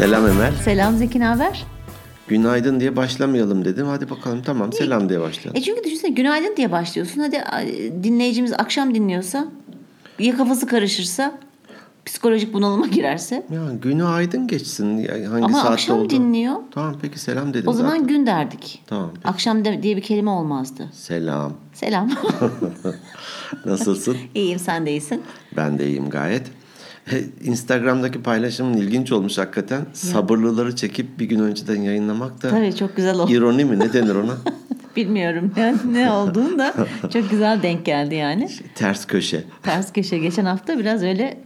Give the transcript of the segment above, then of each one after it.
Selam Emel. Selam Zeki haber? Günaydın diye başlamayalım dedim. Hadi bakalım tamam selam diye başlayalım. E çünkü düşünsene günaydın diye başlıyorsun. Hadi dinleyicimiz akşam dinliyorsa ya kafası karışırsa psikolojik bunalıma girerse. Ya günü aydın geçsin. Hangi Ama saatte akşam oldu? dinliyor. Tamam peki selam dedim O zaman zaten. gün derdik. Tamam. peki. Akşam de- diye bir kelime olmazdı. Selam. Selam. Nasılsın? İyiyim sen de iyisin. ben de iyiyim gayet. Instagram'daki paylaşımın ilginç olmuş hakikaten. Sabırlıları çekip bir gün önceden yayınlamak da Tabii çok güzel oldu. ironi mi ne denir ona? Bilmiyorum yani ne olduğunu da çok güzel denk geldi yani. Ters köşe. Ters köşe geçen hafta biraz öyle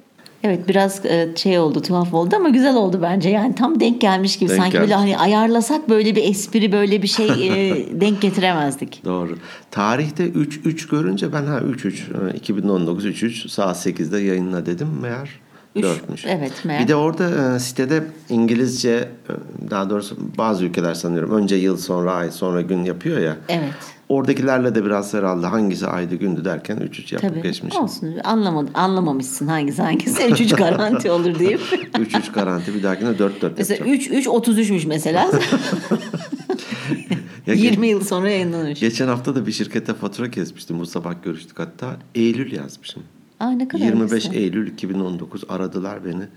Evet biraz e, şey oldu tuhaf oldu ama güzel oldu bence yani tam denk gelmiş gibi Denk sanki böyle gelmiş. hani ayarlasak böyle bir espri böyle bir şey e, denk getiremezdik. Doğru. Tarihte 3-3 görünce ben ha 3-3 e, 2019 3-3 saat 8'de yayınla dedim meğer Üç, 4'müş. evet, meğer. Bir de orada e, sitede İngilizce e, daha doğrusu bazı ülkeler sanıyorum önce yıl sonra ay sonra gün yapıyor ya. Evet. Oradakilerle de biraz herhalde hangisi aydı gündü derken 3-3 yapıp Tabii. geçmiş. Olsun. Anlamadım, anlamamışsın hangisi hangisi. 3 3 garanti olur deyip. 3-3 garanti bir dahakine 4-4 mesela yapacağım. 3 3 33'müş mesela. Ya 20 yıl sonra yayınlanmış. Geçen hafta da bir şirkete fatura kesmiştim. Bu sabah görüştük hatta. Eylül yazmışım. Aa, ne kadar 25 güzel. Eylül 2019 aradılar beni.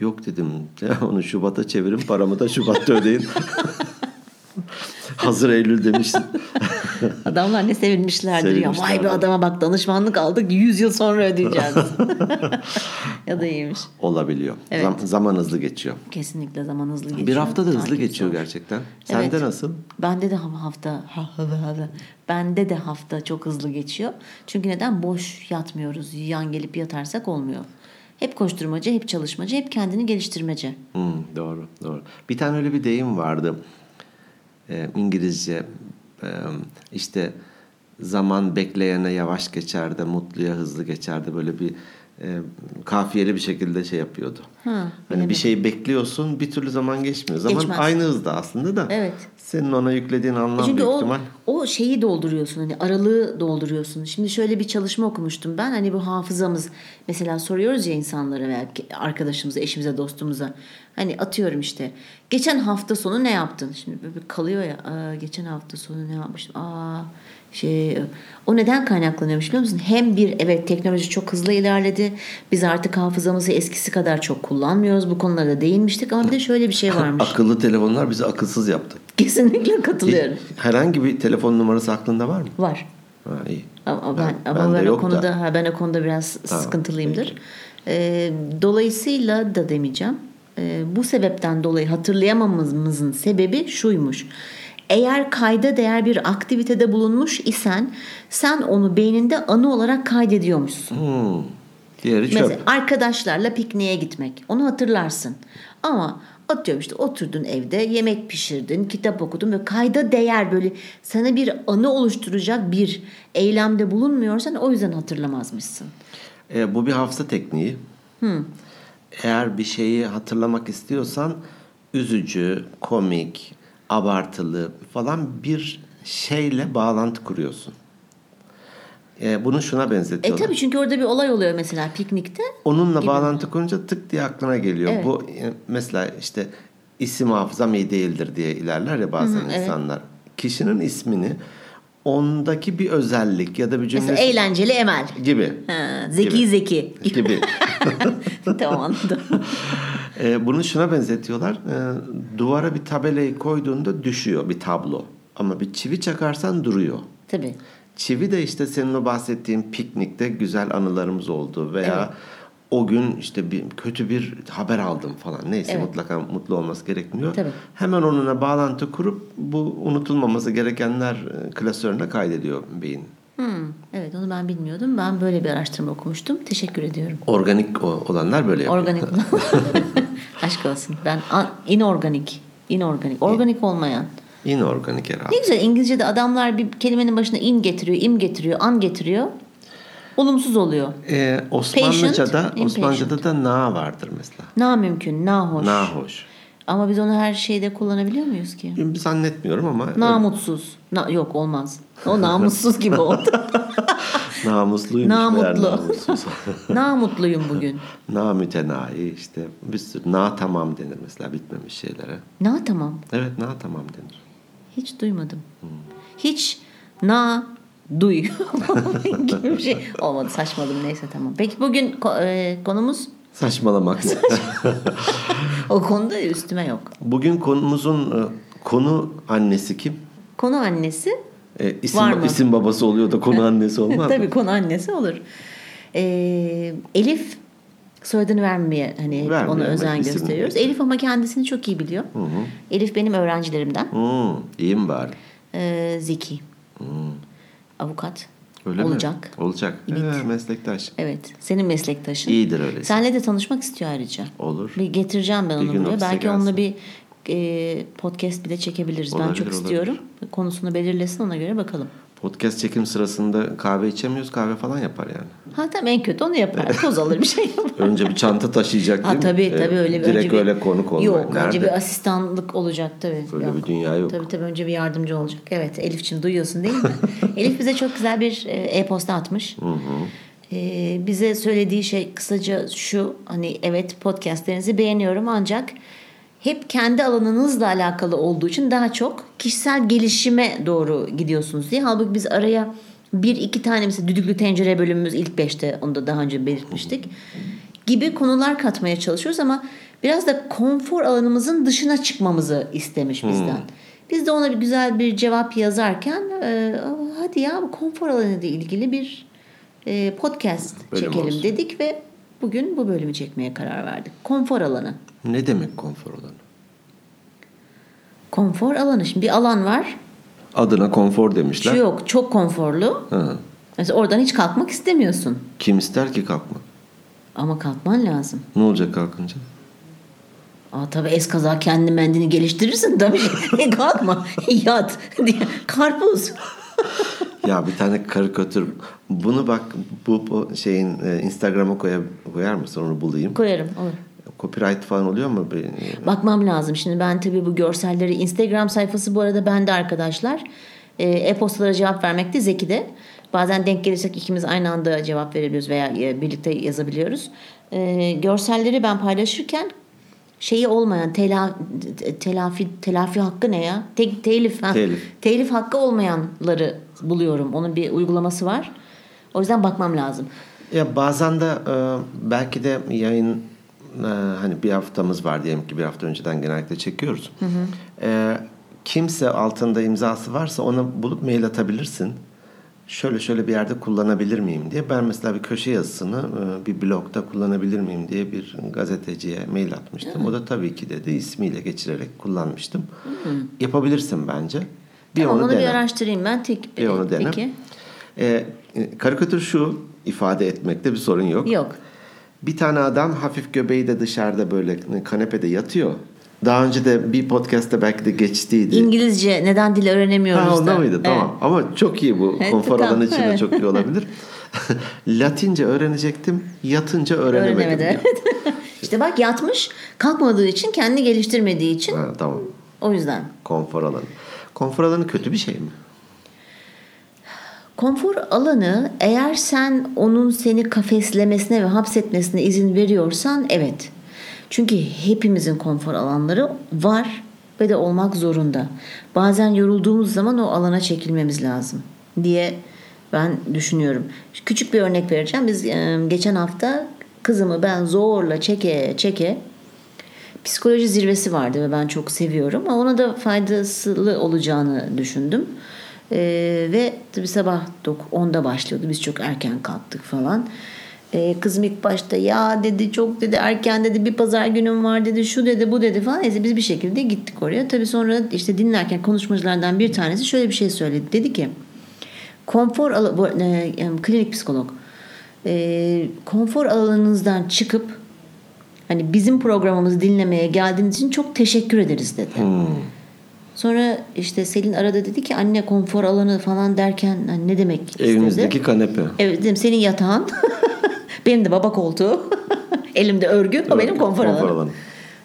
Yok dedim. Onu Şubat'a çevirin paramı da Şubat'ta ödeyin. Hazır Eylül demişsin. Adamlar ne sevinmişlerdir ya. Vay Sevinmişler. be adama bak danışmanlık aldık 100 yıl sonra ödeyeceğiz. ya da iyiymiş. Olabiliyor. Evet. Zam- zaman hızlı geçiyor. Kesinlikle zaman hızlı geçiyor. Bir hafta da hızlı Takip geçiyor zor. gerçekten. Sende Evet. nasıl? Bende de ha- hafta bende de hafta çok hızlı geçiyor. Çünkü neden boş yatmıyoruz. Yan gelip yatarsak olmuyor. Hep koşturmacı, hep çalışmacı, hep kendini geliştirmece. Hmm, doğru, doğru. Bir tane öyle bir deyim vardı. Ee, İngilizce e, işte zaman bekleyene yavaş geçer de mutluya hızlı geçer de böyle bir e, kafiyeli bir şekilde şey yapıyordu. hani bir şeyi bekliyorsun bir türlü zaman geçmiyor. Zaman Geçmez. aynı hızda aslında da. Evet. Senin ona yüklediğin anlam E Çünkü büyük o, ihtimal. o şeyi dolduruyorsun hani aralığı dolduruyorsun. Şimdi şöyle bir çalışma okumuştum ben hani bu hafızamız mesela soruyoruz ya insanlara veya arkadaşımıza, eşimize, dostumuza. Hani atıyorum işte geçen hafta sonu ne yaptın? Şimdi böyle kalıyor ya "Aa, geçen hafta sonu ne yapmıştım? Aa şey o neden kaynaklanıyormuş biliyor musun? Hem bir evet teknoloji çok hızlı ilerledi. Biz artık hafızamızı eskisi kadar çok kullanmıyoruz. Bu konulara değinmiştik ama bir de şöyle bir şey varmış. Akıllı telefonlar bizi akılsız yaptı. Kesinlikle katılıyorum. Herhangi bir telefon numarası aklında var mı? Var. Ha, iyi. Ama ben, Ben- ama bende ben o da. konuda ha, ben o konuda biraz sıkıntılıyımdır. Ee, dolayısıyla da demeyeceğim. Ee, bu sebepten dolayı hatırlayamamamızın sebebi şuymuş. Eğer kayda değer bir aktivitede bulunmuş isen sen onu beyninde anı olarak kaydediyormuşsun. Hmm. Diğeri çöp. Mesela arkadaşlarla pikniğe gitmek. Onu hatırlarsın. Ama atıyorum işte oturdun evde yemek pişirdin, kitap okudun ve kayda değer böyle sana bir anı oluşturacak bir eylemde bulunmuyorsan o yüzden hatırlamazmışsın. E, bu bir hafıza tekniği. Eğer bir şeyi hatırlamak istiyorsan üzücü, komik, abartılı falan bir şeyle bağlantı kuruyorsun. E, bunu şuna E benzetiyorlar. tabii çünkü orada bir olay oluyor mesela piknikte. Onunla gibi. bağlantı kurunca tık diye aklına geliyor. Evet. Bu e, mesela işte isim hafızam iyi değildir diye ilerler ya bazen evet. insanlar. Kişinin ismini ondaki bir özellik ya da bir cümle Mesela eğlenceli Emel. gibi. Ha, zeki Gibi. zeki. gibi. tamam anladım. Ee, bunu şuna benzetiyorlar. Ee, duvara bir tabelayı koyduğunda düşüyor bir tablo. Ama bir çivi çakarsan duruyor. Tabii. Çivi de işte senin o bahsettiğin piknikte güzel anılarımız oldu veya Evet. o gün işte bir kötü bir haber aldım falan. Neyse Evet. mutlaka mutlu olması gerekmiyor. Tabii. Hemen onunla bağlantı kurup bu unutulmaması gerekenler e, klasörüne kaydediyor beyin. Hmm, evet onu ben bilmiyordum. Ben böyle bir araştırma okumuştum. Teşekkür ediyorum. Organik olanlar böyle yapıyor. Organik. Aşk olsun. Ben an- inorganik. Inorganik. Organik olmayan. İnorganik herhalde. Ne güzel İngilizce'de adamlar bir kelimenin başına in getiriyor, im getiriyor, an getiriyor. Olumsuz oluyor. Ee, Osmanlıca'da, Patient, Osmanlıca'da da na vardır mesela. Na mümkün, na hoş. Nahoş. Ama biz onu her şeyde kullanabiliyor muyuz ki? Zannetmiyorum ama Namutsuz. Na, yok olmaz. O namussuz gibi oldu. Namusluymuş. Namutlu. Namutluyum bugün. Namütenayi işte bir sürü na tamam denir mesela bitmemiş şeylere. Na tamam. Evet na tamam denir. Hiç duymadım. Hiç na duy gibi bir şey olmadı. Saçmaladım neyse tamam. Peki bugün e, konumuz Saçmalamak. o konuda üstüme yok. Bugün konumuzun e, konu annesi kim? Konu annesi. E, isim, Var mı? isim babası oluyor da konu annesi olmaz mı? Tabii konu annesi olur. Ee, Elif soyadını vermeye hani Vermeyelim, ona özen isim- gösteriyoruz. Elif ama kendisini çok iyi biliyor. Elif benim öğrencilerimden. Hmm, iyi mi bari? Ee, zeki. Avukat. Öyle Olacak. mi? Olacak. Evet. Evet, meslektaş. Evet. Senin meslektaşın. İyidir öyleyse. Senle de tanışmak istiyor ayrıca. Olur. Bir getireceğim ben Bir onu buraya. Belki gelsin. onunla bir e, podcast bile çekebiliriz. ben Olabilir, çok olabilir. istiyorum. Konusunu belirlesin ona göre bakalım. Podcast çekim sırasında kahve içemiyoruz. Kahve falan yapar yani. Ha tamam en kötü onu yapar. Toz alır bir şey yapar. Önce bir çanta taşıyacak Ha değil mi? tabii E, tabii öyle bir Direkt önce bir, öyle konuk olmak. Yok Nerede? önce bir asistanlık olacak tabii. Öyle Yok. bir dünya yok. Tabii tabii önce bir yardımcı olacak. Evet Elif'ciğim duyuyorsun değil mi? Elif bize çok güzel bir e, e-posta atmış. E, bize söylediği şey kısaca şu hani evet podcastlerinizi beğeniyorum ancak hep kendi alanınızla alakalı olduğu için daha çok kişisel gelişime doğru gidiyorsunuz diye. Halbuki biz araya bir iki tane mesela düdüklü tencere bölümümüz ilk beşte onu da daha önce belirtmiştik gibi konular katmaya çalışıyoruz ama biraz da konfor alanımızın dışına çıkmamızı istemiş bizden. Biz de ona bir güzel bir cevap yazarken e, hadi ya bu konfor alanı ile ilgili bir e, podcast Bölüm çekelim olsun. dedik ve bugün bu bölümü çekmeye karar verdik. Konfor alanı. Ne demek konfor alanı? Konfor alanı. Şimdi bir alan var. Adına konfor demişler. Yok çok konforlu. Ha. Mesela oradan hiç kalkmak istemiyorsun. Kim ister ki kalkmak? Ama kalkman lazım. Ne olacak kalkınca? Aa, tabii eskaza kendi mendini geliştirirsin tabii. Kalkma. Yat. Karpuz. Ya bir tane karikatür. Bunu bak bu, bu şeyin e, Instagram'a koyar, koyar mısın onu bulayım. Koyarım. Olur. Copyright falan oluyor mu? Bakmam lazım. Şimdi ben tabii bu görselleri Instagram sayfası bu arada bende arkadaşlar. Ee, E-postalara cevap vermekte Zeki'de. Bazen denk gelirsek ikimiz aynı anda cevap verebiliyoruz veya e, birlikte yazabiliyoruz. Ee, görselleri ben paylaşırken şeyi olmayan tela, telafi telafi hakkı ne ya? Te, telif, ha. Telif. telif hakkı olmayanları buluyorum. Onun bir uygulaması var. O yüzden bakmam lazım. Ya bazen de e, belki de yayın e, hani bir haftamız var diyelim ki bir hafta önceden genellikle çekiyoruz. E, kimse altında imzası varsa ona bulup mail atabilirsin. Şöyle şöyle bir yerde kullanabilir miyim diye. Ben mesela bir köşe yazısını e, bir blogda kullanabilir miyim diye bir gazeteciye mail atmıştım. O da tabii ki dedi ismiyle geçirerek kullanmıştım. Yapabilirsin bence. Bir tamam, onu onu dene. bir araştırayım ben. Tek, Bir onu dene. Peki. E, karikatür şu ifade etmekte bir sorun yok. Yok. Bir tane adam hafif göbeği de dışarıda böyle kanepede yatıyor. Daha önce de bir podcast'ta belki de geçtiydi. İngilizce neden dil öğrenemiyoruz ha, onda da. mıydı? Tamam. Ama çok iyi bu. Evet, Konfor tamam. alanı için de Evet. çok iyi olabilir. Latince öğrenecektim. Yatınca öğrenemedim. Öğrenemedi. Evet. işte bak yatmış kalkmadığı için kendini geliştirmediği için Ha, tamam. o yüzden. Konfor alanı. Konfor alanı kötü bir şey mi? Konfor alanı eğer sen onun seni kafeslemesine ve hapsetmesine izin veriyorsan evet. Çünkü hepimizin konfor alanları var ve de olmak zorunda. Bazen yorulduğumuz zaman o alana çekilmemiz lazım diye ben düşünüyorum. Küçük bir örnek vereceğim. Biz geçen hafta kızımı ben zorla çeke çeke psikoloji zirvesi vardı ve ben çok seviyorum. Ama ona da faydası olacağını düşündüm. Ee, ve tabii sabah 10'da başlıyordu. Biz çok erken kalktık falan. Ee, kızım ilk başta ya dedi çok dedi erken dedi bir pazar günüm var dedi şu dedi bu dedi falan. Neyse biz bir şekilde gittik oraya. Tabii sonra işte dinlerken konuşmacılardan bir tanesi şöyle bir şey söyledi. Dedi ki konfor bu, e, klinik psikolog e, konfor alanınızdan çıkıp hani bizim programımızı dinlemeye geldiğiniz için çok teşekkür ederiz dedi. Sonra işte Selin arada dedi ki anne konfor alanı falan derken hani ne demek istedi? Evimizdeki kanepe. Evet dedim senin yatağın. benim de baba koltuğu. Elimde örgü. O benim konfor, alanım.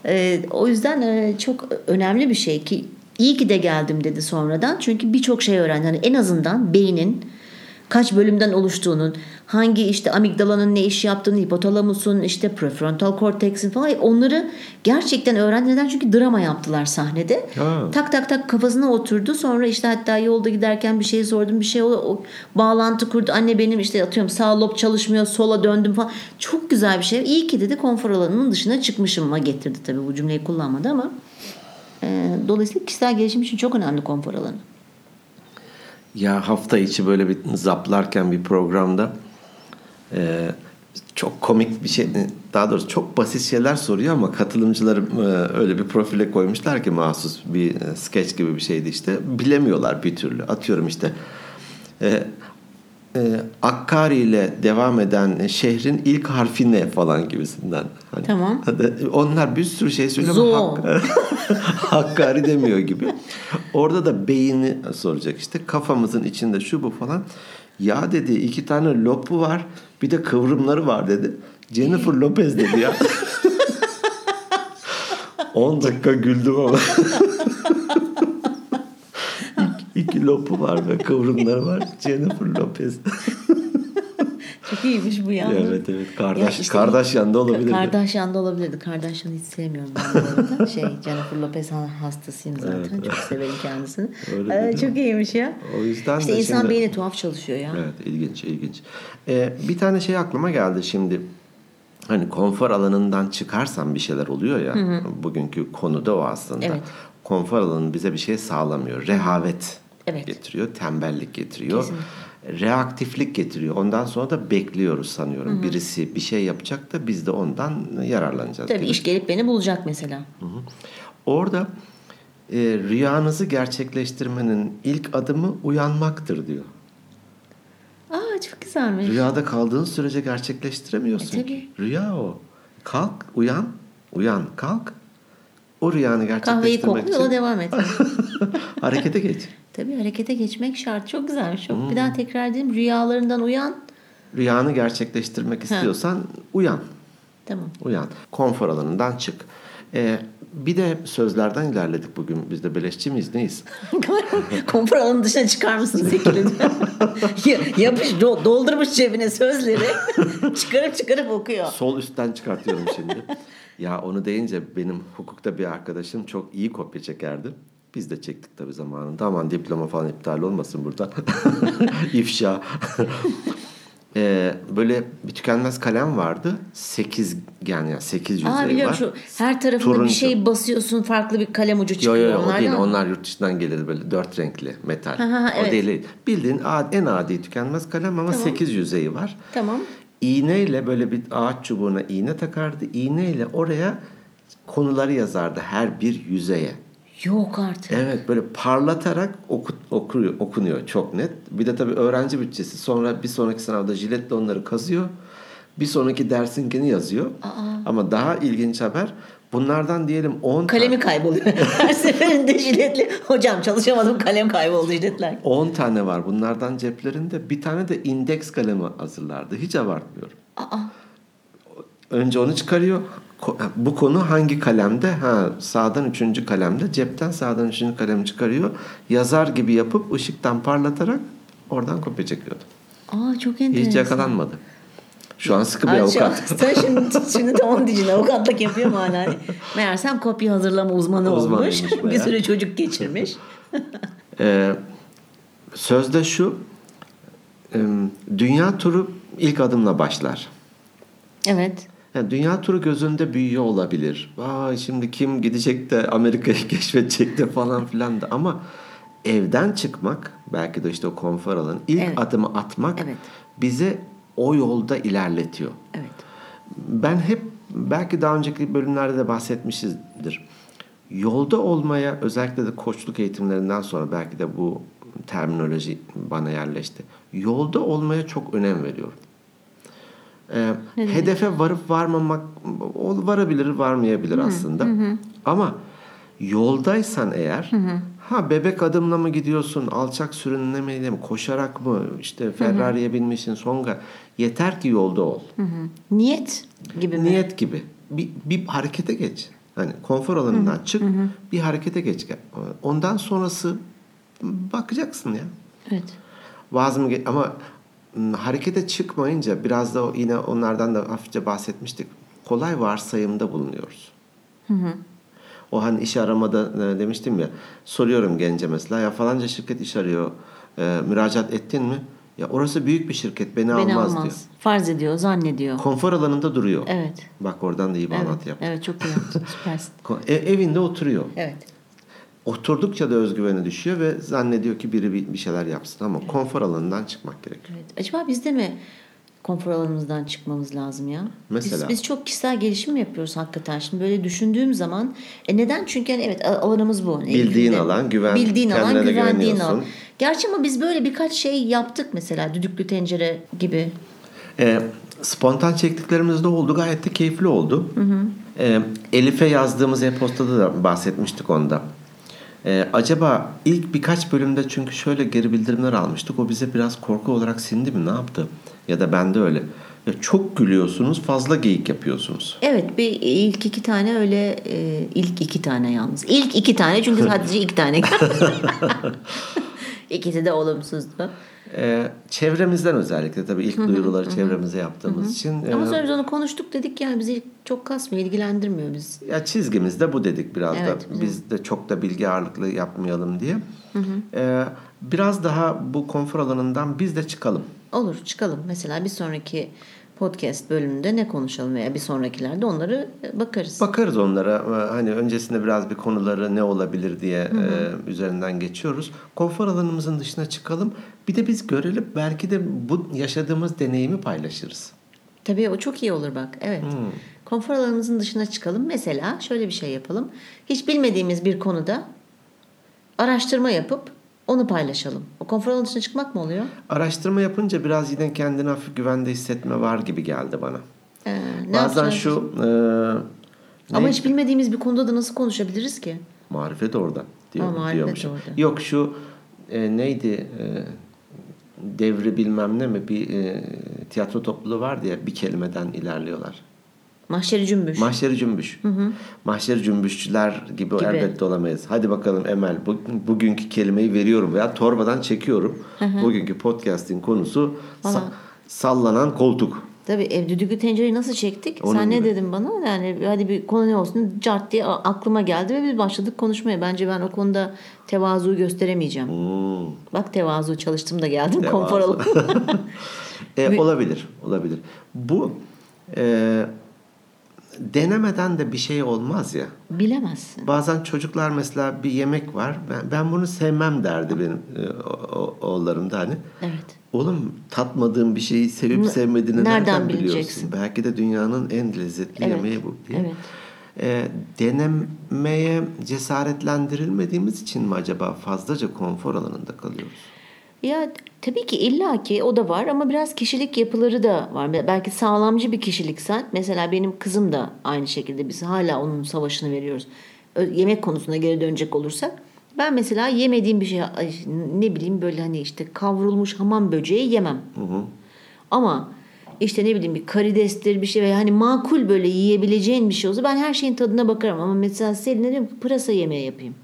Ee, o yüzden e, çok önemli bir şey ki iyi ki de geldim dedi sonradan. Çünkü birçok şey öğrendi. Hani en azından beynin kaç bölümden oluştuğunun, hangi işte amigdalanın ne iş yaptığını, hipotalamusun, işte prefrontal korteksin falan onları gerçekten öğrendi. Neden? Çünkü drama yaptılar sahnede. Ha. Tak tak tak kafasına oturdu. Sonra işte hatta yolda giderken bir şey sordum. Bir şey o, o bağlantı kurdu. Anne benim işte atıyorum sağ lob çalışmıyor. Sola döndüm falan. Çok güzel bir şey. İyi ki dedi konfor alanının dışına çıkmışıma getirdi tabii bu cümleyi kullanmadı ama. E, dolayısıyla kişisel gelişim için çok önemli konfor alanı. Ya hafta içi böyle bir zaplarken bir programda e, çok komik bir şey daha doğrusu çok basit şeyler soruyor ama katılımcıları e, öyle bir profile koymuşlar ki mahsus bir e, sketch gibi bir şeydi işte. Bilemiyorlar bir türlü. Atıyorum işte e, Akkari ile devam eden şehrin ilk harfi ne falan gibisinden. Hani, Tamam. onlar bir sürü şey söylüyor ama Hak- Hakkari demiyor gibi. Orada da beyni soracak işte kafamızın içinde şu bu falan. Ya dedi iki tane lopu var bir de kıvrımları var dedi. Jennifer Lopez dedi ya. 10 dakika güldüm ama. İki, lopu var ve kıvrımları var. Jennifer Lopez. Çok iyiymiş bu yalnız. evet evet. Kardeş, Ya işte- kardeş yanında olabilir. Kardashian'da olabilirdi. Kardashian'ı hiç sevmiyorum ben bu arada. Şey Jennifer Lopez hastasıyım zaten. Evet. Çok severim kendisini. Öyle Ee, çok iyiymiş ya. O yüzden İşte de insan şimdi- beyni tuhaf çalışıyor ya. Evet ilginç ilginç. Ee, bir tane şey aklıma geldi şimdi. Hani konfor alanından çıkarsan bir şeyler oluyor ya. Bugünkü konu da o aslında. Evet. Konfor alanı bize bir şey sağlamıyor. Rehavet Evet. getiriyor, tembellik getiriyor. Kesinlikle. Reaktiflik getiriyor. Ondan sonra da bekliyoruz sanıyorum. Birisi bir şey yapacak da biz de ondan yararlanacağız. Tabii iş gelip beni bulacak mesela. Orada e, rüyanızı gerçekleştirmenin ilk adımı uyanmaktır diyor. Aa çok güzelmiş. Rüyada kaldığın sürece gerçekleştiremiyorsun. E, tabii. ki. Rüya o. Kalk, uyan, uyan, kalk. O rüyanı Kahveyi gerçekleştirmek kokla yola için devam et. harekete geç. Tabii harekete geçmek şart. Çok güzelmiş. Çok bir daha tekrar edeyim. Rüyalarından uyan. Rüyanı gerçekleştirmek istiyorsan uyan, Tamam. uyan. Konfor alanından çık. Ee, bir de sözlerden ilerledik bugün. Biz de beleşçi miyiz, neyiz? Konfor alanının dışına çıkar mısın Zekili? Ya- Yapış do- doldurmuş cebine sözleri. çıkarıp çıkarıp okuyor. Sol üstten çıkartıyorum şimdi. ya onu deyince benim hukukta bir arkadaşım çok iyi kopya çekerdi. Biz de çektik tabii zamanında. Aman diploma falan iptal olmasın burada. İfşa. Ee, böyle bir tükenmez kalem vardı. Sekiz yani yani sekiz yüzeyi Aa biliyorum var. şu her tarafına Turuncu. bir şey basıyorsun farklı bir kalem ucu Yo çıkıyor yo yo, o onlardan. değil. Onlar yurt dışından gelir böyle dört renkli metal. Ha, ha, O evet. değil. Bildiğin en adi tükenmez kalem ama Tamam. sekiz yüzeyi var. Tamam. İğneyle böyle bir ağaç çubuğuna iğne takardı. İğneyle oraya konuları yazardı her bir yüzeye. Yok artık. Evet böyle parlatarak oku, okuyor, okunuyor çok net. Bir de tabii öğrenci bütçesi. Sonra bir sonraki sınavda jiletle onları kazıyor. Bir sonraki dersinkini yazıyor. Ama daha ilginç haber bunlardan diyelim 10 Kalemi kayboluyor. Her seferinde jiletli. Hocam çalışamadım kalem kayboldu jiletler. 10 tane var bunlardan ceplerinde. Bir tane de indeks kalemi hazırlardı. Hiç abartmıyorum. Aa, Önce onu çıkarıyor. Ko- Bu konu hangi kalemde? Ha, sağdan üçüncü kalemde. Cepten sağdan üçüncü kalemi çıkarıyor. Yazar gibi yapıp ışıktan parlatarak oradan kopya çekiyordu. aa çok enteresan. Hiç yakalanmadı. Şu an sıkı bir Ay, şu avukat. Sen şimdi, şimdi tamam diyeceksin avukatlık yapıyor mu hala? Hani Meğersem kopya hazırlama uzmanı olmuş. Uzmanıymış bir bayağı. sürü çocuk geçirmiş. Ee, sözde şu. e, Dünya turu ilk adımla başlar. Evet. Yani dünya turu gözünde büyüyor olabilir. Vay şimdi kim gidecek de Amerika'yı keşfedecek de falan filan da ama evden çıkmak belki de işte o konfor alanı ilk Evet. adımı atmak Evet. bize o yolda ilerletiyor. Evet. Ben hep belki daha önceki bölümlerde de bahsetmişizdir. Yolda olmaya özellikle de koçluk eğitimlerinden sonra belki de bu terminoloji bana yerleşti. Yolda olmaya çok önem veriyorum. Ee, hedefe varıp varmamak varabilir varmayabilir aslında. Ama yoldaysan eğer ha bebek adımla mı gidiyorsun alçak sürünmeyle mi koşarak mı işte Ferrari'ye binmişsin songa yeter ki yolda ol. Niyet gibi mi? Niyet gibi. Bir, bir harekete geç. Hani konfor alanından çık, bir harekete geç. Ondan sonrası bakacaksın ya. Evet. Vaz mı ama harekete çıkmayınca biraz da yine onlardan da hafifçe bahsetmiştik. Kolay varsayımda bulunuyoruz. O hani iş aramada e, demiştim ya soruyorum gence mesela ya falanca şirket iş arıyor e, müracaat ettin mi? Ya orası büyük bir şirket beni, Beni almaz, almaz. diyor. Farz ediyor, zannediyor. Konfor alanında duruyor. Evet. Bak oradan da iyi Evet, bağlantı yap. evet çok iyi yaptın. Süpersin. Ko- e- evinde oturuyor. Evet. Oturdukça da özgüveni düşüyor ve zannediyor ki biri bir şeyler yapsın ama konfor alanından çıkmak gerekiyor. evet. Acaba biz de mi konfor alanımızdan çıkmamız lazım ya? Mesela? Biz, biz çok kişisel gelişim yapıyoruz hakikaten? Şimdi böyle düşündüğüm zaman e neden? Çünkü hani evet alanımız bu. Bildiğin alan, güven- Bildiğin alan, de güvendiğin alan. Gerçi ama biz böyle birkaç şey yaptık mesela düdüklü tencere gibi. E, spontan çektiklerimizde oldu. Gayet de keyifli oldu. E, Elif'e yazdığımız e-postada da bahsetmiştik onda. E, acaba ilk birkaç bölümde çünkü şöyle geri bildirimler almıştık. O bize biraz korku olarak sindi mi? Ne yaptı? Ya da ben de öyle. Ya çok gülüyorsunuz, fazla geyik yapıyorsunuz. Evet bir ilk iki tane öyle e, ilk iki tane yalnız. İlk iki tane çünkü sadece iki tane. İkisi de olumsuzdu. E, çevremizden özellikle tabii ilk duyuruları çevremize yaptığımız için. e, Ama sonra biz onu konuştuk dedik yani bizi çok kasmıyor, ilgilendirmiyor biz. Ya çizgimizde bu dedik biraz Evet, da. bizim- Biz de çok da bilgi ağırlıklı yapmayalım diye. Ee, biraz daha bu konfor alanından biz de çıkalım. Olur çıkalım. Mesela bir sonraki podcast bölümünde ne konuşalım veya bir sonrakilerde onları e, bakarız. Bakarız onlara. Ee, Hani öncesinde biraz bir konuları ne olabilir diye e, üzerinden geçiyoruz. Konfor alanımızın dışına çıkalım. Bir de biz görelim. Belki de bu yaşadığımız deneyimi paylaşırız. Tabii o çok iyi olur bak. Evet. Konfor alanımızın dışına çıkalım. Mesela şöyle bir şey yapalım. Hiç bilmediğimiz bir konuda araştırma yapıp onu paylaşalım. O konfor alanının dışına çıkmak mı oluyor? Araştırma yapınca biraz yine kendini hafif güvende hissetme var gibi geldi bana. Ee, ne Bazen yapacağız? şu e, Ama ne- hiç bilmediğimiz bir konuda da nasıl konuşabiliriz ki? Marifet orada diyor, Ha, marifet diyormuş. orada. Yok şu e, neydi e, devri bilmem ne mi bir e, tiyatro topluluğu vardı ya bir kelimeden ilerliyorlar. Mahşeri cümbüş. Mahşeri cümbüş. Mahşeri cümbüşçüler gibi, Gibi. elbette olamayız. Hadi bakalım Emel bu, bugünkü kelimeyi veriyorum veya torbadan çekiyorum. Bugünkü podcast'in konusu sa- sallanan koltuk. Tabii ev düdüklü tencereyi nasıl çektik? Onun Sen ne gibi. dedin bana? Yani hadi bir konu ne olsun cart diye aklıma geldi ve biz başladık konuşmaya. Bence ben o konuda tevazu gösteremeyeceğim. Hmm. Bak tevazu çalıştım da geldim Tevazu. konfor alanı. E, olabilir, olabilir. Bu e, denemeden de bir şey olmaz ya. Bilemezsin. Bazen çocuklar mesela bir yemek var. Ben, ben bunu sevmem derdi benim e, o- oğullarım da hani. Evet. Oğlum tatmadığın bir şeyi sevip sevmediğini nereden nereden, biliyorsun? Belki de dünyanın en lezzetli Evet, yemeği bu diye. evet. E, denemeye cesaretlendirilmediğimiz için mi acaba fazlaca konfor alanında kalıyoruz? Ya tabii ki illaki o da var ama biraz kişilik yapıları da var. Belki sağlamcı bir kişiliksen mesela benim kızım da aynı şekilde biz hala onun savaşını veriyoruz. Yemek konusuna geri dönecek olursak ben mesela yemediğim bir şey ne bileyim böyle hani işte kavrulmuş hamam böceği yemem. Ama işte ne bileyim bir karidestir bir şey veya hani makul böyle yiyebileceğin bir şey olsa ben her şeyin tadına bakarım. Ama mesela Selin'e diyorum ki pırasa yemeği yapayım.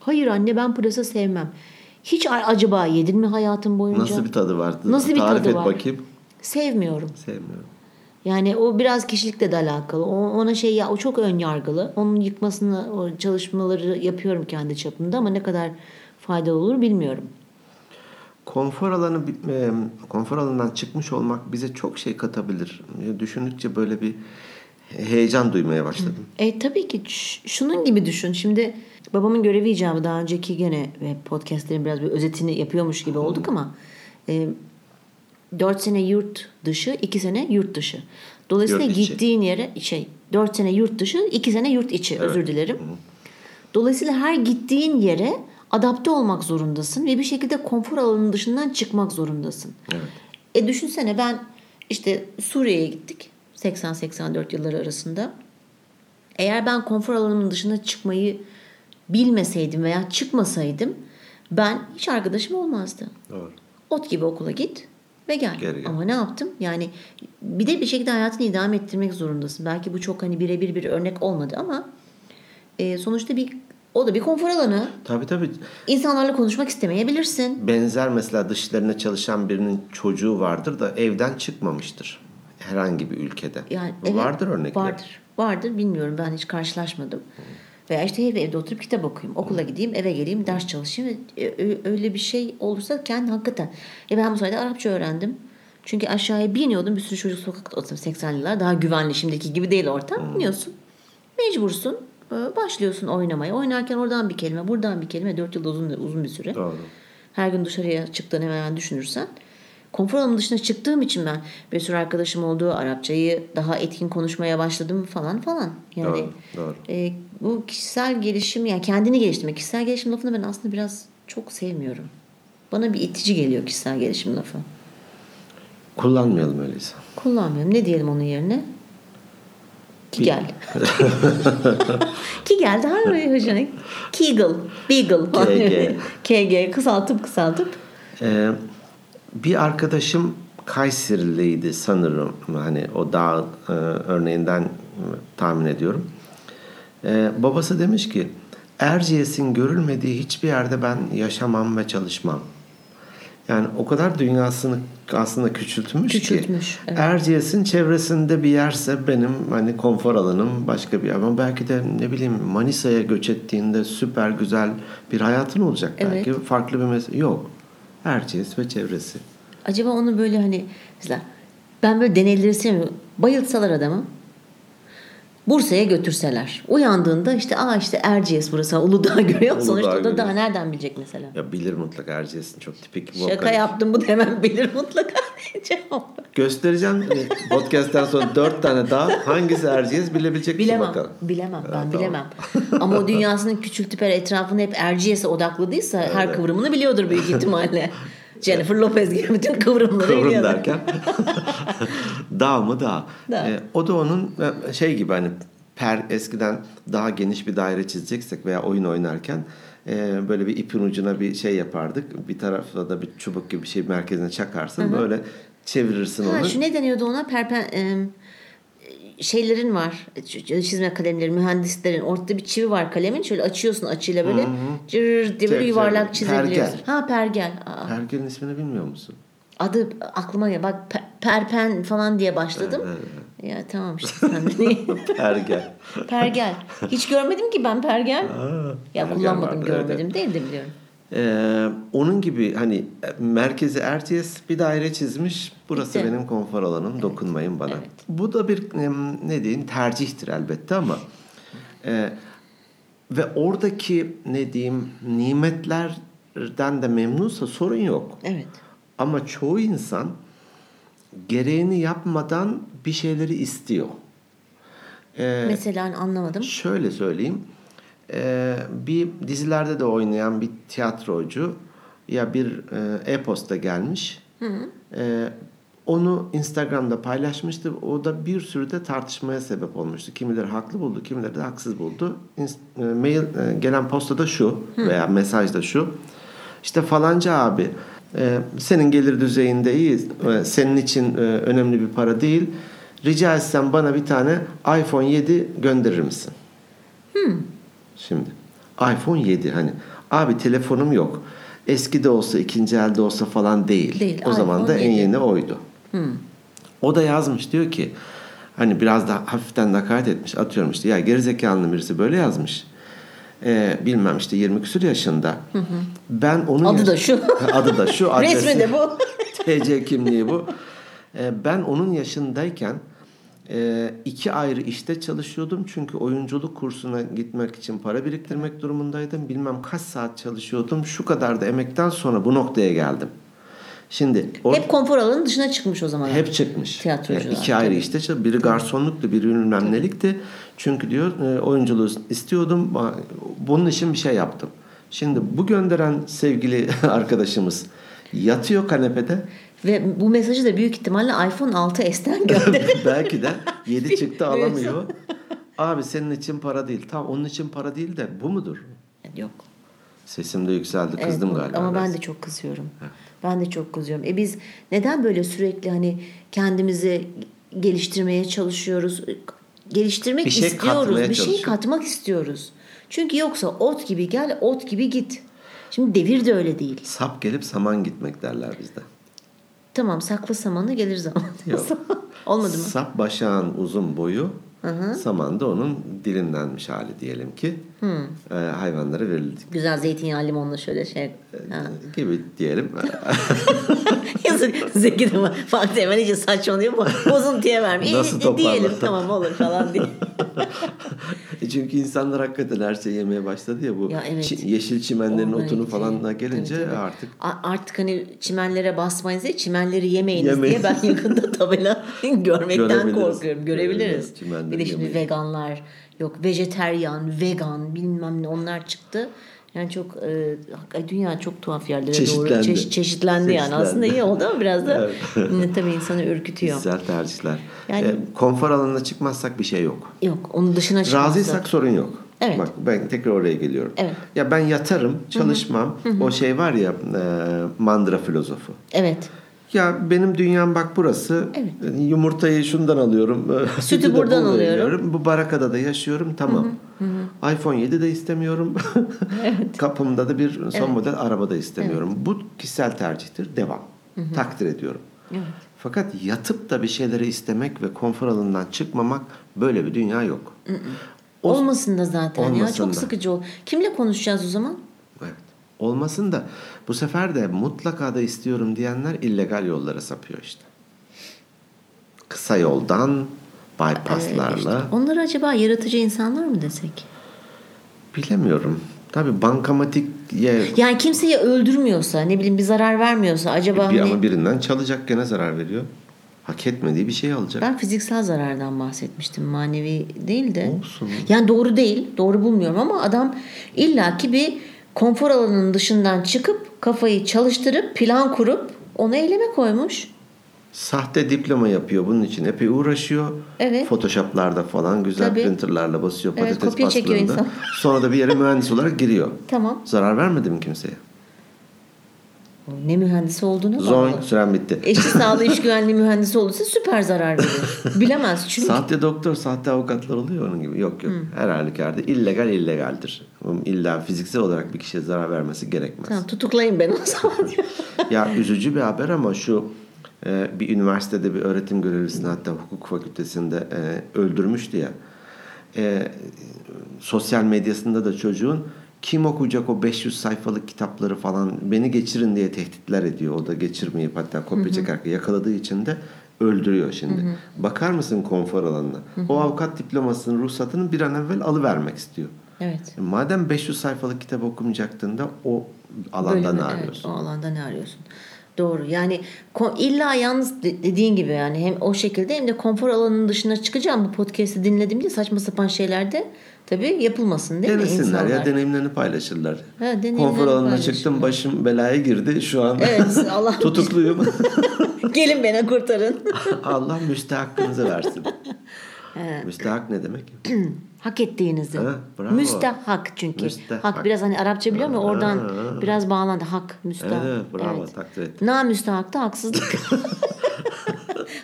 Hayır anne ben pırasa sevmem. Hiç acaba yedin mi hayatın boyunca? Nasıl bir tadı var? Nasıl bir Tarif tadı et var? bakayım. Sevmiyorum. Sevmiyorum. Yani o biraz kişilikle de alakalı. O, ona şey ya o çok ön yargılı. Onun yıkmasını o çalışmaları yapıyorum kendi çapımda ama ne kadar faydalı olur bilmiyorum. Konfor alanı konfor alanından çıkmış olmak bize çok şey katabilir. E, Düşündükçe böyle bir heyecan duymaya başladım. E tabii ki şunun gibi düşün. Şimdi babamın görevi icabı daha önceki gene ve podcastlerin biraz bir özetini yapıyormuş gibi olduk ama e, 4 sene yurt dışı, 2 sene yurt dışı. Dolayısıyla Yurt içi. gittiğin yere şey 4 sene yurt dışı, 2 sene yurt içi özür dilerim. Dolayısıyla her gittiğin yere adapte olmak zorundasın ve bir şekilde konfor alanının dışından çıkmak zorundasın. Evet. E düşünsene ben işte Suriye'ye gittik 80-84 yılları arasında. Eğer ben konfor alanımın dışına çıkmayı bilmeseydim veya çıkmasaydım ben hiç arkadaşım olmazdı. Doğru. Ot gibi okula git ve gel. Gel. Ama ne yaptım? Yani bir de bir şekilde hayatını idame ettirmek zorundasın. Belki bu çok hani birebir bir örnek olmadı ama e, sonuçta bir O da bir konfor alanı. Tabii tabii. İnsanlarla konuşmak istemeyebilirsin. Benzer mesela dışlarına çalışan birinin çocuğu vardır da evden çıkmamıştır. Herhangi bir ülkede. Yani evet, vardır örnekler. Vardır. Vardır bilmiyorum ben hiç karşılaşmadım. Veya işte hep evde oturup kitap okuyayım. Okula gideyim, eve geleyim, ders çalışayım. E, öyle bir şey olursa kendi hakikaten. E ben bu sayede Arapça öğrendim. Çünkü aşağıya bir iniyordum. Bir sürü çocuk sokakta oturup 80'liler. Daha güvenli şimdiki gibi değil ortam. Hmm. İniyorsun. Mecbursun. E, başlıyorsun oynamaya. Oynarken oradan bir kelime, buradan bir kelime. Dört yılda uzun, uzun bir süre. Doğru. Her gün dışarıya çıktığını hemen düşünürsen konfor alanımın dışına çıktığım için ben bir sürü arkadaşım olduğu Arapçayı daha etkin konuşmaya başladım falan falan. Yani doğru, doğru. E, bu kişisel gelişim yani kendini geliştirmek. Kişisel gelişim lafını ben aslında biraz çok sevmiyorum. Bana bir itici geliyor kişisel gelişim lafı. Kullanmayalım öyleyse. Kullanmıyorum. Ne diyelim onun yerine? Ki gel. Ki gel daha mı hoşuna? Kegel, Beagle. KG. KG kısaltıp kısaltıp. Ee, bir arkadaşım Kayseriliydi sanırım. Hani o dağ e, örneğinden tahmin ediyorum. E, babası demiş ki Erciyes'in görülmediği hiçbir yerde ben yaşamam ve çalışmam. Yani o kadar dünyasını aslında küçültmüş, küçültmüş ki. Evet. Erciyes'in çevresinde bir yerse benim hani konfor alanım başka bir yer. Ama belki de ne bileyim Manisa'ya göç ettiğinde süper güzel bir hayatın olacak. Evet. Belki farklı bir mesele. Yok. Erciyes ve çevresi. Acaba onu böyle hani mesela ben böyle deneyleri sevmiyorum. Bayıltsalar adamı Bursa'ya götürseler. Uyandığında işte aa işte Erciyes burası Uludağ görüyor. Uludağ Sonuçta da daha nereden bilecek mesela? Ya bilir mutlaka Erciyes'in çok tipik. Şaka vokal. yaptım bu hemen bilir mutlaka cevap. Göstereceğim podcast'ten sonra dört tane daha hangisi Erciyes bilebilecek bilemem, misin bakalım. Bilemem ben evet, bilemem. Ama o dünyasının küçültüp etrafını hep Erciyes'e odakladıysa evet. her kıvrımını biliyordur büyük ihtimalle. Jennifer Lopez gibi bütün kıvrımları Kıvrım biliyordu. derken dağ mı dağ. dağ. E, o da onun e, şey gibi hani per eskiden daha geniş bir daire çizeceksek veya oyun oynarken e, böyle bir ipin ucuna bir şey yapardık. Bir tarafta da bir çubuk gibi bir şey merkezine çakarsın. Hı-hı. Böyle çevirirsin ha, onu. Şu ne deniyordu ona? Perpen e, şeylerin var. Çizme kalemleri, mühendislerin. Ortada bir çivi var kalemin. Şöyle açıyorsun açıyla böyle. Cır diye böyle yuvarlak çizebiliyorsun. Pergel. Ha pergel. Aa. Pergelin ismini bilmiyor musun? Adı aklıma gel. Bak perpen falan diye başladım. Ya tamam işte sen de Pergel. pergel. Hiç görmedim ki ben pergel. Aa, ya pergel kullanmadım vardı, görmedim evet. değil de biliyorum. Ee, onun gibi hani merkezi Erciyes bir daire çizmiş. Burası Bitti. benim konfor alanım. Evet. Dokunmayın bana. Evet. Bu da bir ne diyeyim tercihtir elbette ama e, ve oradaki ne diyeyim nimetlerden de memnunsa sorun yok. Evet. Ama çoğu insan gereğini yapmadan bir şeyleri istiyor. Ee, Mesela anlamadım. Şöyle söyleyeyim e, bir dizilerde de oynayan bir tiyatrocu ya bir e, e-posta gelmiş. Hı hı. E, onu Instagram'da paylaşmıştı. O da bir sürü de tartışmaya sebep olmuştu. Kimileri haklı buldu, kimileri de haksız buldu. E, mail e, gelen postada şu hı. veya mesajda şu. İşte falanca abi e, senin gelir düzeyinde iyi. E, senin için e, önemli bir para değil. Rica etsem bana bir tane iPhone 7 gönderir misin? Hmm. Şimdi iPhone 7 hani abi telefonum yok. Eski de olsa ikinci elde olsa falan değil. değil o zaman da 7. en yeni oydu. Hmm. O da yazmış diyor ki hani biraz da hafiften nakaret etmiş atıyorum işte ya gerizekalı birisi böyle yazmış. Ee, bilmem işte 20 küsur yaşında. Hı hı. Ben onun adı yaş- da şu. adı da şu. Resmi de bu. TC kimliği bu. Ee, ben onun yaşındayken e, iki ayrı işte çalışıyordum çünkü oyunculuk kursuna gitmek için para biriktirmek durumundaydım. Bilmem kaç saat çalışıyordum. Şu kadar da emekten sonra bu noktaya geldim. Şimdi or- hep konfor alanının dışına çıkmış o zaman. Hep çıkmış. Tiyatrocular. Yani iki ayrı işte biri garsonluktu, biri bilmem nelikti. Çünkü diyor e, oyunculuğu istiyordum. Bunun için bir şey yaptım. Şimdi bu gönderen sevgili arkadaşımız yatıyor kanepede. Ve bu mesajı da büyük ihtimalle iPhone 6s'ten gönderdi. Belki de 7 çıktı alamıyor. Abi senin için para değil. Tamam onun için para değil de bu mudur? Yok. Sesim de yükseldi. Kızdım evet, galiba. Ama ben de çok kızıyorum. Evet. Ben de çok kızıyorum. E biz neden böyle sürekli hani kendimizi geliştirmeye çalışıyoruz? Geliştirmek bir şey istiyoruz. Bir şey katmak istiyoruz. Çünkü yoksa ot gibi gel, ot gibi git. Şimdi devir de öyle değil. Sap gelip saman gitmek derler bizde. Tamam saklı samanı gelir zaman. Yok. Olmadı mı? Sap başağın uzun boyu, saman da onun dilimlenmiş hali diyelim ki. E, hayvanlara verildik Güzel zeytinyağı limonla şöyle şey. Ha. gibi diyelim. Yazık Zeki de. Fatih hemen iyice saçmalıyor mu? Bozuntuya vermiş. Nasıl toparlar? diyelim tamam olur falan diye. E Çünkü insanlar hakikaten her şeyi yemeye başladı ya bu Ya evet. çi- yeşil çimenlerin Orman otunu falan da gelince Tabii, tabii. artık A- artık hani çimenlere basmayınız diye çimenleri yemeyiniz Yemeyin. diye ben yakında tabela görmekten Görebiliriz. korkuyorum. Görebiliriz. Evet, çimenleri bir de şimdi veganlar yok vejeteryan, vegan bilmem ne onlar çıktı. Yani çok e, dünya çok tuhaf yerlere doğru Çeşitlendi. çeşit, çeşitlendi yani. Çeşitlendi. Aslında iyi oldu ama biraz da yine tabii insanı ürkütüyor. güzel tercihler. Yani- E, konfor alanına çıkmazsak bir şey yok. Yok onun dışına çıkmazsa. Razıysak sorun yok. Evet. Bak ben tekrar oraya geliyorum. Evet. Ya ben yatarım, çalışmam. O şey var ya e, mandıra filozofu. Evet. Ya benim dünyam bak burası. Evet. Yumurtayı şundan alıyorum. Sütü de buradan alıyorum. Bu barakada da yaşıyorum. Tamam. iPhone 7 de istemiyorum. Kapımda da bir son model araba da istemiyorum. Bu kişisel tercihtir. Devam. Takdir ediyorum. Evet. Fakat yatıp da bir şeyleri istemek ve konfor alanından çıkmamak böyle bir dünya yok. O- Olmasın da zaten ya Olmasın çok da. sıkıcı ol. Kimle konuşacağız o zaman? Evet. Olmasın da bu sefer de mutlaka da istiyorum diyenler illegal yollara sapıyor işte. Kısa yoldan bypasslarla İşte onları acaba yaratıcı insanlar mı desek? bilemiyorum. Tabii bankamatik ye Yani kimseyi öldürmüyorsa, ne bileyim bir zarar vermiyorsa acaba bir hani ama birinden çalacak gene zarar veriyor. Hak etmediği bir şey alacak. ben fiziksel zarardan bahsetmiştim. Manevi değil de. Olsun. Yani doğru değil. Doğru bulmuyorum ama adam illaki bir konfor alanının dışından çıkıp kafayı çalıştırıp plan kurup onu eyleme koymuş. Sahte diploma yapıyor. Bunun için epey uğraşıyor. Evet. Photoshop'larda falan güzel Tabii. printerlarla basıyor Evet, patates kopya insan. Sonra da bir yere mühendis olarak giriyor. Tamam. Zarar vermedi mi kimseye? Ne mühendisi olduğuna bağlı. Zoink süren bitti. Eşit sağlığı iş güvenliği mühendisi olursa süper zarar verir. Bilemez çünkü. Sahte doktor, sahte avukatlar oluyor onun gibi. Yok yok. Her halükarda illegal illegaldir. İlla fiziksel olarak bir kişiye zarar vermesi gerekmez. Tamam tutuklayın beni o zaman. Ya üzücü bir haber ama şu e, bir üniversitede bir öğretim görevlisini hatta hukuk fakültesinde e, öldürmüştü ya. E, sosyal medyasında da çocuğun kim okuyacak o 500 sayfalık kitapları falan beni geçirin diye tehditler ediyor. O da geçirmeyip hatta kopya çekerken yakaladığı için de öldürüyor şimdi. Bakar mısın konfor alanına? O avukat diplomasının ruhsatını bir an evvel alıvermek istiyor. evet. E, Madem 500 sayfalık kitap okumayacaktın da o alanda Bölümü, ne evet, arıyorsun? o alanda ne arıyorsun? Doğru. Yani illa yalnız de- dediğin gibi yani hem o şekilde hem de konfor alanının dışına çıkacağım bu podcast'i dinlediğimde saçma sapan şeyler de tabii yapılmasın değil mi Denesinler insanlar? ya deneyimlerini paylaşırlar. deneyimlerini Konfor alanına çıktım başım belaya girdi şu an Evet, Allah- tutukluyum. Gelin beni kurtarın. Allah müstehakkınızı versin. Müstehak ne demek? Hak ettiğinizi. Ha, bravo. Müstehak çünkü. Müstehak. Hak biraz hani Arapça biliyor musun? Oradan Ha. biraz bağlandı. Hak, müstehak. Evet, bravo, takdir ettim. Na müstehak da haksızlık.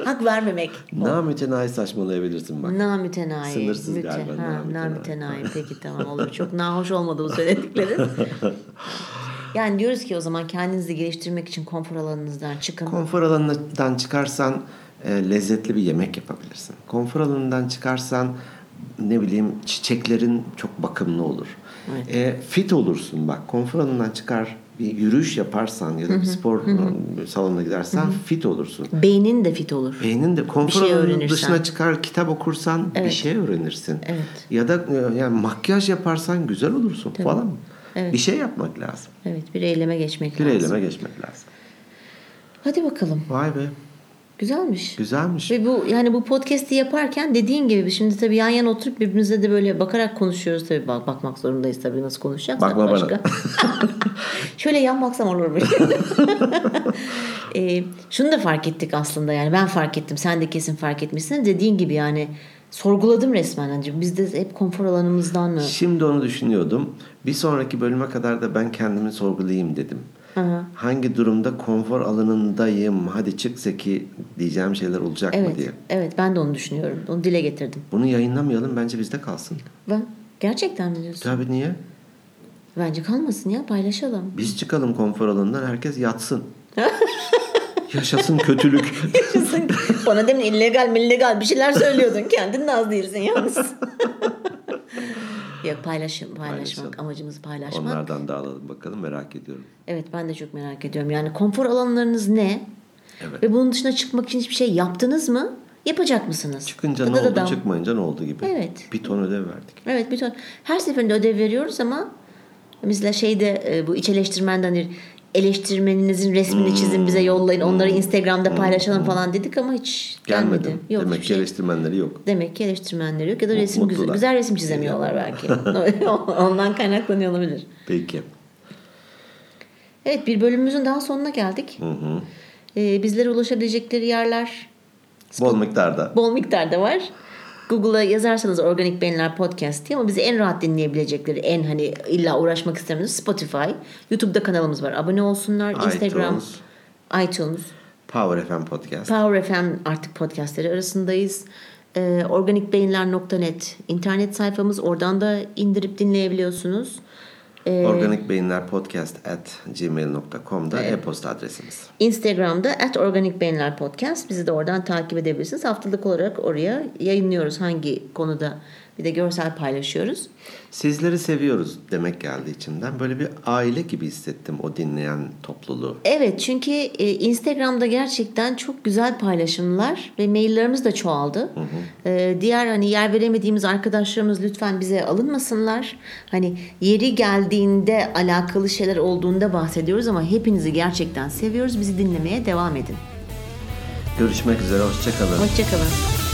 Hak vermemek. Namütenayi saçmalayabilirsin bak. Na mütenayi. Sınırsız Müte- galiba, Ha, na mütenayi. Peki tamam olur. Çok nahoş olmadı bu söylediklerin. yani diyoruz ki o zaman kendinizi geliştirmek için konfor alanınızdan çıkın. Konfor alanından çıkarsan e, lezzetli bir yemek yapabilirsin. Konfor alanından çıkarsan ne bileyim çiçeklerin çok bakımlı olur. E, fit olursun bak. Konfor alanından çıkar bir yürüyüş yaparsan ya da bir spor salonuna gidersen fit olursun. Beynin de fit olur. Beynin de konfor şey alanının dışına çıkar kitap okursan bir şey öğrenirsin. Evet. Ya da e, yani makyaj yaparsan güzel olursun falan. Evet. Bir şey yapmak lazım. Evet bir eyleme geçmek Bir lazım. eyleme geçmek lazım. Hadi bakalım. Vay be. Güzelmiş. Güzelmiş. Ve bu yani bu podcast'i yaparken dediğin gibi şimdi tabii yan yana oturup birbirimize de böyle bakarak konuşuyoruz tabii bak, bakmak zorundayız tabii nasıl konuşacağız Bakma bana. Şöyle yan baksam olur mu? e, şunu da fark ettik aslında yani ben fark ettim sen de kesin fark etmişsin dediğin gibi yani sorguladım resmen hani biz de hep konfor alanımızdan mı? Şimdi onu düşünüyordum. Bir sonraki bölüme kadar da ben kendimi sorgulayayım dedim. Hı. Hangi durumda konfor alanındayım? Hadi çık Zeki diyeceğim şeyler olacak mı Evet, diye. evet ben de onu düşünüyorum. Onu dile getirdim. Bunu yayınlamayalım bence bizde kalsın. Ben Gerçekten mi diyorsun? Tabii niye? Bence kalmasın ya paylaşalım. Biz çıkalım konfor alanından herkes yatsın. Yaşasın kötülük. Bana demin illegal illegal bir şeyler söylüyordun. Kendin de az değilsin yalnız. Yok paylaşım, paylaşmak. Paylaşalım. Amacımız paylaşmak. Onlardan da alalım bakalım merak ediyorum. Evet ben de çok merak ediyorum. Yani konfor alanlarınız ne? Evet. Ve bunun dışına çıkmak için hiçbir şey yaptınız mı? Yapacak mısınız? Çıkınca Dı ne oldu dam. çıkmayınca ne oldu gibi. Evet. Bir ton ödev verdik. Evet bir ton. Her seferinde ödev veriyoruz ama mesela şeyde e, bu iç eleştirmenden eleştirmeninizin resmini çizin bize yollayın onları Instagram'da paylaşalım falan dedik ama hiç gelmedi. Yok Demek ki şey. eleştirmenleri yok. Demek ki eleştirmenleri yok ya da resim güzel, güzel resim çizemiyorlar belki. Ondan kaynaklanıyor olabilir. Peki. Evet bir bölümümüzün daha sonuna geldik. Hı hı. Ee, bizlere ulaşabilecekleri yerler Bol miktarda. bol miktarda var. Google'a yazarsanız Organik Beyinler Podcast diye ama bizi en rahat dinleyebilecekleri en hani illa uğraşmak istemiyoruz Spotify. YouTube'da kanalımız var. Abone olsunlar. Instagram, iTunes, iTunes, Power FM Podcast. Power FM artık podcastleri arasındayız. Ee, organikbeyinler.net internet sayfamız. Oradan da indirip dinleyebiliyorsunuz. Ee, Organik Beyinler Podcast at gmail.com'da e-posta adresimiz. Instagram'da at Organik Beyinler Podcast. Bizi de oradan takip edebilirsiniz. Haftalık olarak oraya yayınlıyoruz hangi konuda. Bir de görsel paylaşıyoruz. Sizleri seviyoruz demek geldi içimden. Böyle bir aile gibi hissettim o dinleyen topluluğu. Evet çünkü e, Instagram'da gerçekten çok güzel paylaşımlar ve maillerimiz de çoğaldı. E, diğer hani yer veremediğimiz arkadaşlarımız lütfen bize alınmasınlar. Hani yeri geldiğinde alakalı şeyler olduğunda bahsediyoruz ama hepinizi gerçekten seviyoruz. Bizi dinlemeye devam edin. Görüşmek üzere, hoşçakalın. Hoşçakalın.